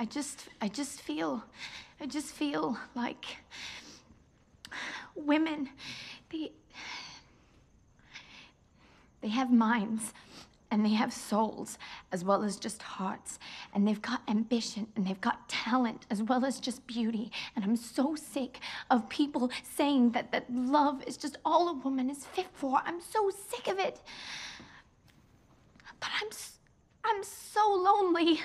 I just I just feel I just feel like women they they have minds and they have souls as well as just hearts. And they've got ambition and they've got talent as well as just beauty. And i'm so sick of people saying that that love is just all a woman is fit for. I'm so sick of it. But i'm i'm so lonely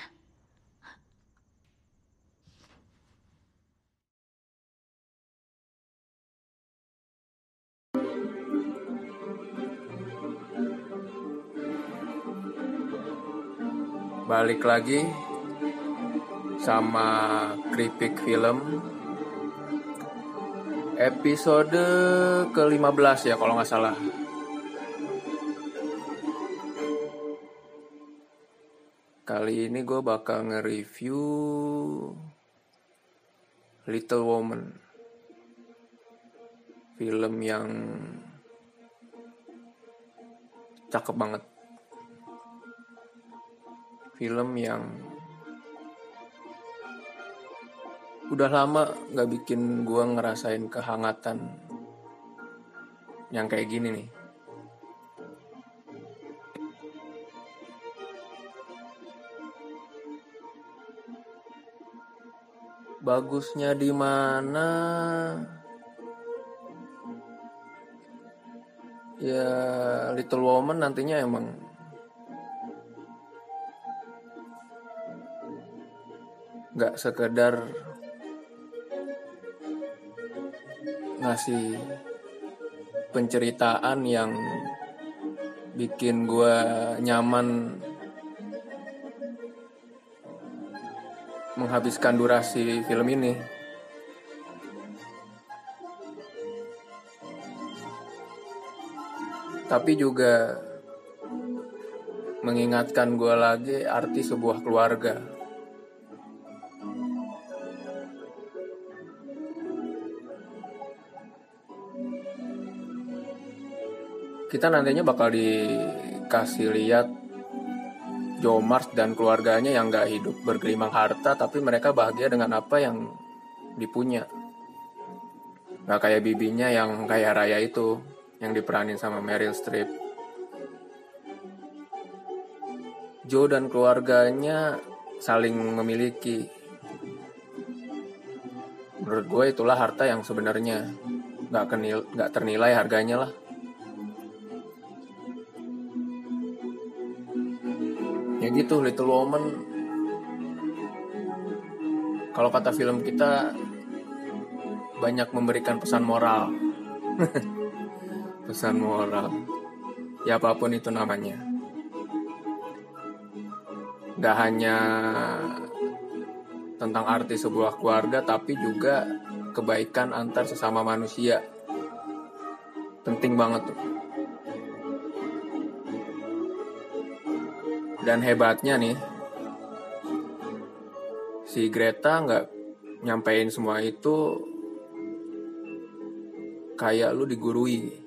balik lagi sama Kripik Film. Episode ke-15 ya kalau nggak salah. Kali ini gue bakal nge-review Little Woman film yang cakep banget film yang udah lama nggak bikin gua ngerasain kehangatan yang kayak gini nih. Bagusnya di mana? Ya Little Woman nantinya emang. Nggak sekedar ngasih penceritaan yang bikin gue nyaman menghabiskan durasi film ini tapi juga mengingatkan gue lagi arti sebuah keluarga. Kita nantinya bakal dikasih lihat Joe dan keluarganya yang gak hidup bergelimang harta tapi mereka bahagia dengan apa yang dipunya. Gak kayak bibinya yang kaya raya itu yang diperanin sama Meryl Streep. Joe dan keluarganya saling memiliki. Menurut gue itulah harta yang sebenarnya. Nggak kenil nggak ternilai harganya lah. Ya gitu Little Woman. Kalau kata film kita banyak memberikan pesan moral pesan moral ya apa pun itu namanya. Gak hanya tentang arti sebuah keluarga tapi juga kebaikan antar sesama manusia. Penting banget tuh. Dan hebatnya nih si Greta nggak nyampein semua itu kayak lu digurui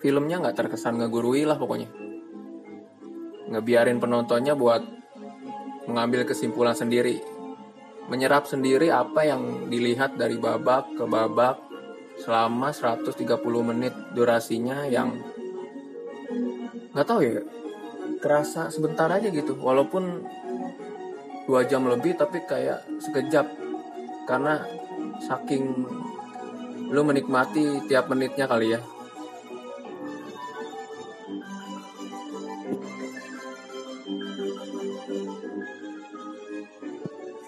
filmnya nggak terkesan ngegurui lah pokoknya. Ngebiarin penontonnya buat mengambil kesimpulan sendiri. Menyerap sendiri apa yang dilihat dari babak ke babak selama 130 menit durasinya yang nggak tahu ya kerasa sebentar aja gitu. Walaupun dua jam lebih tapi kayak sekejap. Karena saking lu menikmati tiap menitnya kali ya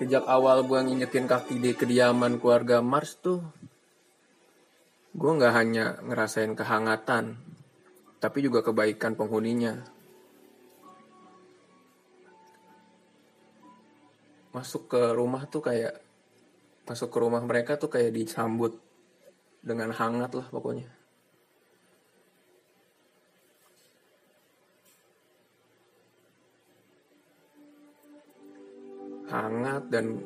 sejak awal gue nginjekin kaki di kediaman keluarga Mars tuh gue nggak hanya ngerasain kehangatan tapi juga kebaikan penghuninya. Masuk ke rumah tuh kayak masuk ke rumah mereka tuh kayak disambut dengan hangat lah pokoknya hangat dan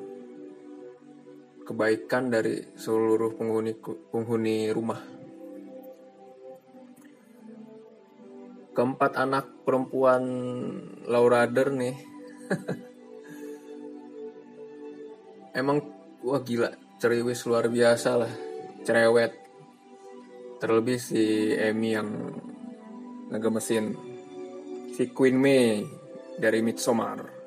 kebaikan dari seluruh penghuni penghuni rumah. Keempat anak perempuan Laura Dern nih. Emang wah gila ceriwis luar biasa lah cerewet. Terlebih si Emmy yang ngegemesin si Queen May dari Midsommar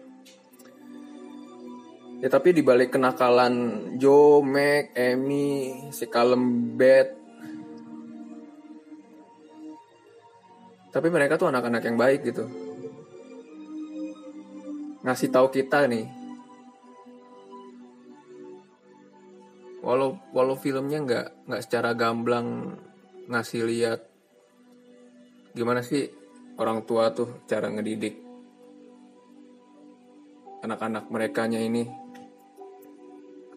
ya tapi dibalik kenakalan Joe, Meg, Emmy, si Callum Beth. Tapi mereka tuh anak-anak yang baik gitu. Ngasih tahu kita nih. Walau walau filmnya nggak nggak secara gamblang ngasih lihat gimana sih orang tua tuh cara ngedidik anak-anak mereka ini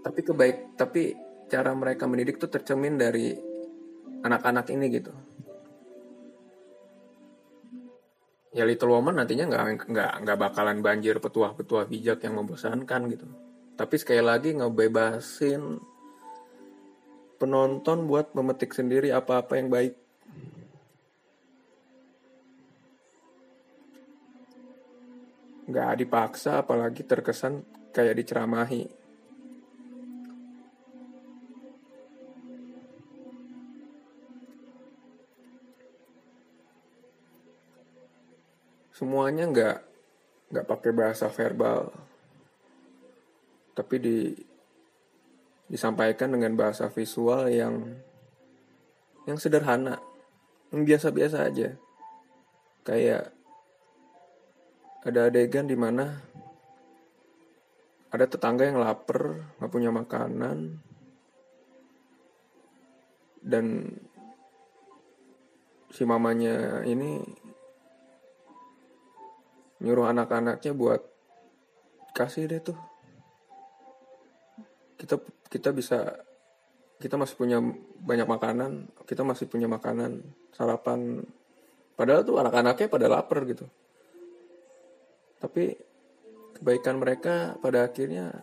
tapi kebaik tapi cara mereka mendidik tuh tercermin dari anak-anak ini gitu ya Little Woman nantinya nggak nggak nggak bakalan banjir petuah-petuah bijak yang membosankan gitu tapi sekali lagi ngebebasin penonton buat memetik sendiri apa-apa yang baik. Gak dipaksa apalagi terkesan kayak diceramahi. Semuanya nggak nggak pakai bahasa verbal, tapi di disampaikan dengan bahasa visual yang yang sederhana, yang biasa-biasa aja. Kayak ada adegan di mana ada tetangga yang lapar, nggak punya makanan, dan si mamanya ini nyuruh anak-anaknya buat kasih deh tuh. Kita kita bisa kita masih punya banyak makanan kita masih punya makanan sarapan. Padahal tuh anak-anaknya pada lapar gitu. Tapi kebaikan mereka pada akhirnya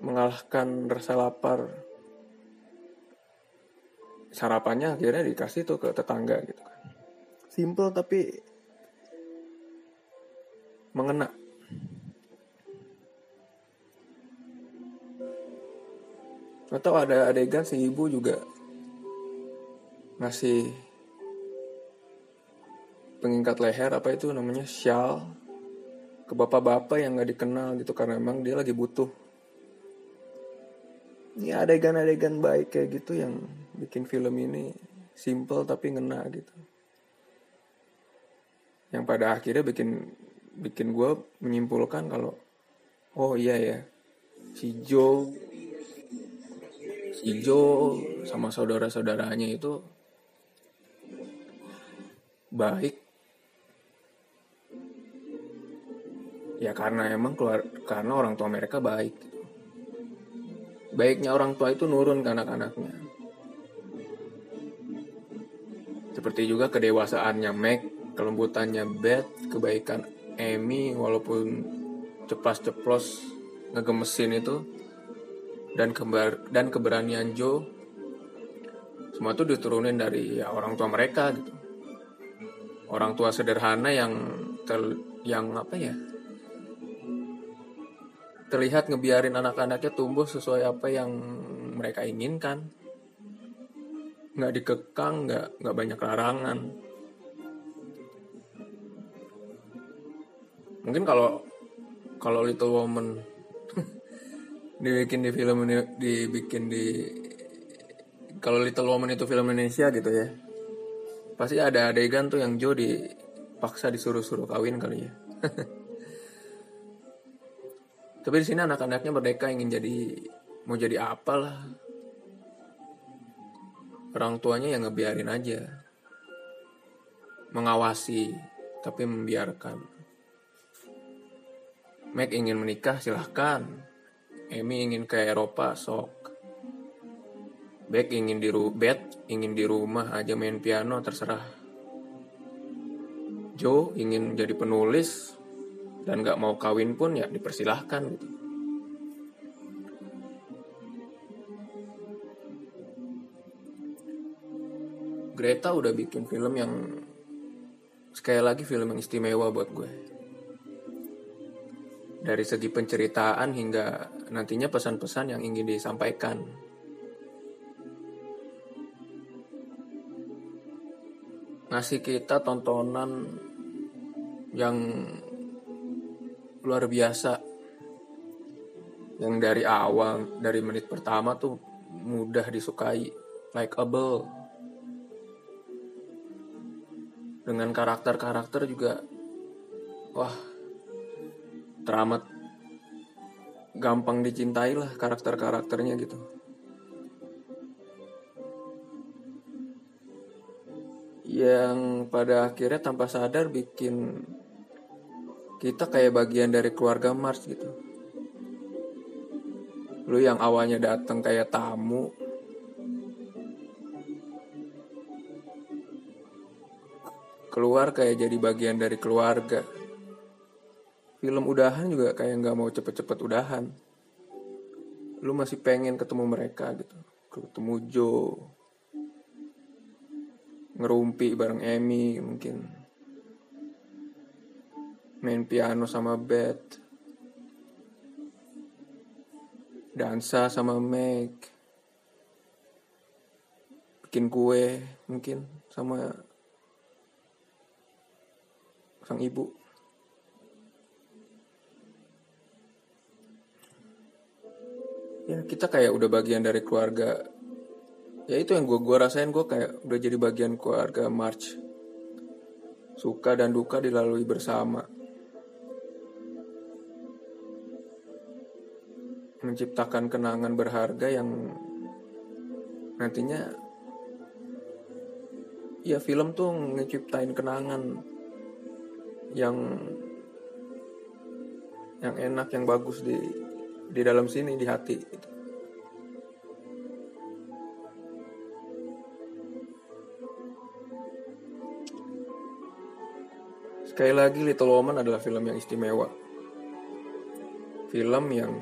mengalahkan rasa lapar. Sarapannya akhirnya dikasih tuh ke tetangga gitu kan. Simple tapi mengena. Atau ada adegan si ibu juga ngasih pengikat leher apa itu namanya shawl ke bapak-bapak yang nggak dikenal gitu karena emang dia lagi butuh. Ya adegan-adegan baik kayak gitu yang bikin film ini simple tapi ngena gitu. Yang pada akhirnya bikin bikin gue menyimpulkan kalau oh iya ya si Joe Ijo sama saudara-saudaranya itu baik. Ya karena emang keluar karena orang tua mereka baik. Baiknya orang tua itu nurun ke anak-anaknya. Seperti juga kedewasaannya Meg kelembutannya Beth kebaikan Amy walaupun ceplas-ceplos ngegemesin itu dan keber dan keberanian Joe semua itu diturunin dari ya, orang tua mereka gitu. Orang tua sederhana yang ter, yang apa ya? Terlihat ngebiarin anak-anaknya tumbuh sesuai apa yang mereka inginkan. Nggak dikekang nggak nggak banyak larangan mungkin kalau kalau Little Woman dibikin di film ini dibikin di kalau Little Woman itu film Indonesia gitu ya pasti ada adegan tuh yang Joe dipaksa disuruh-suruh kawin kali ya. Tapi di sini anak-anaknya merdeka ingin jadi mau jadi apalah. Orang tuanya yang ngebiarin aja. Mengawasi tapi membiarkan Mac ingin menikah silahkan. Emi ingin ke Eropa sok. Beck ingin di bed ingin di rumah aja main piano terserah. Joe ingin jadi penulis dan gak mau kawin pun ya dipersilahkan gitu. Greta udah bikin film yang sekali lagi film yang istimewa buat gue dari segi penceritaan hingga nantinya pesan-pesan yang ingin disampaikan. Ngasih kita tontonan yang luar biasa yang dari awal dari menit pertama tuh mudah disukai likeable dengan karakter-karakter juga wah teramat. Gampang dicintai lah karakter-karakternya gitu. Yang pada akhirnya tanpa sadar bikin kita kayak bagian dari keluarga Mars gitu. Lu yang awalnya datang kayak tamu. Keluar kayak jadi bagian dari keluarga film udahan juga kayak nggak mau cepet-cepet udahan. Lu masih pengen ketemu mereka gitu. Ketemu Joe. Ngerumpi bareng Emmy mungkin. Main piano sama Beth. Dansa sama Meg. Bikin kue mungkin sama sang ibu ya kita kayak udah bagian dari keluarga. Ya itu yang gue gua rasain gue kayak udah jadi bagian keluarga March. Suka dan duka dilalui bersama. Menciptakan kenangan berharga yang nantinya ya film tuh ngeciptain kenangan yang yang enak yang bagus di di dalam sini di hati gitu. Sekali lagi Little Woman adalah film yang istimewa. Film yang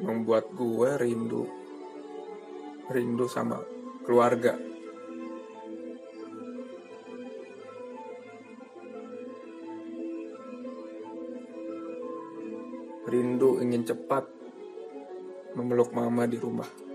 membuat gue rindu rindu sama keluarga. Rindu ingin cepat memeluk mama di rumah.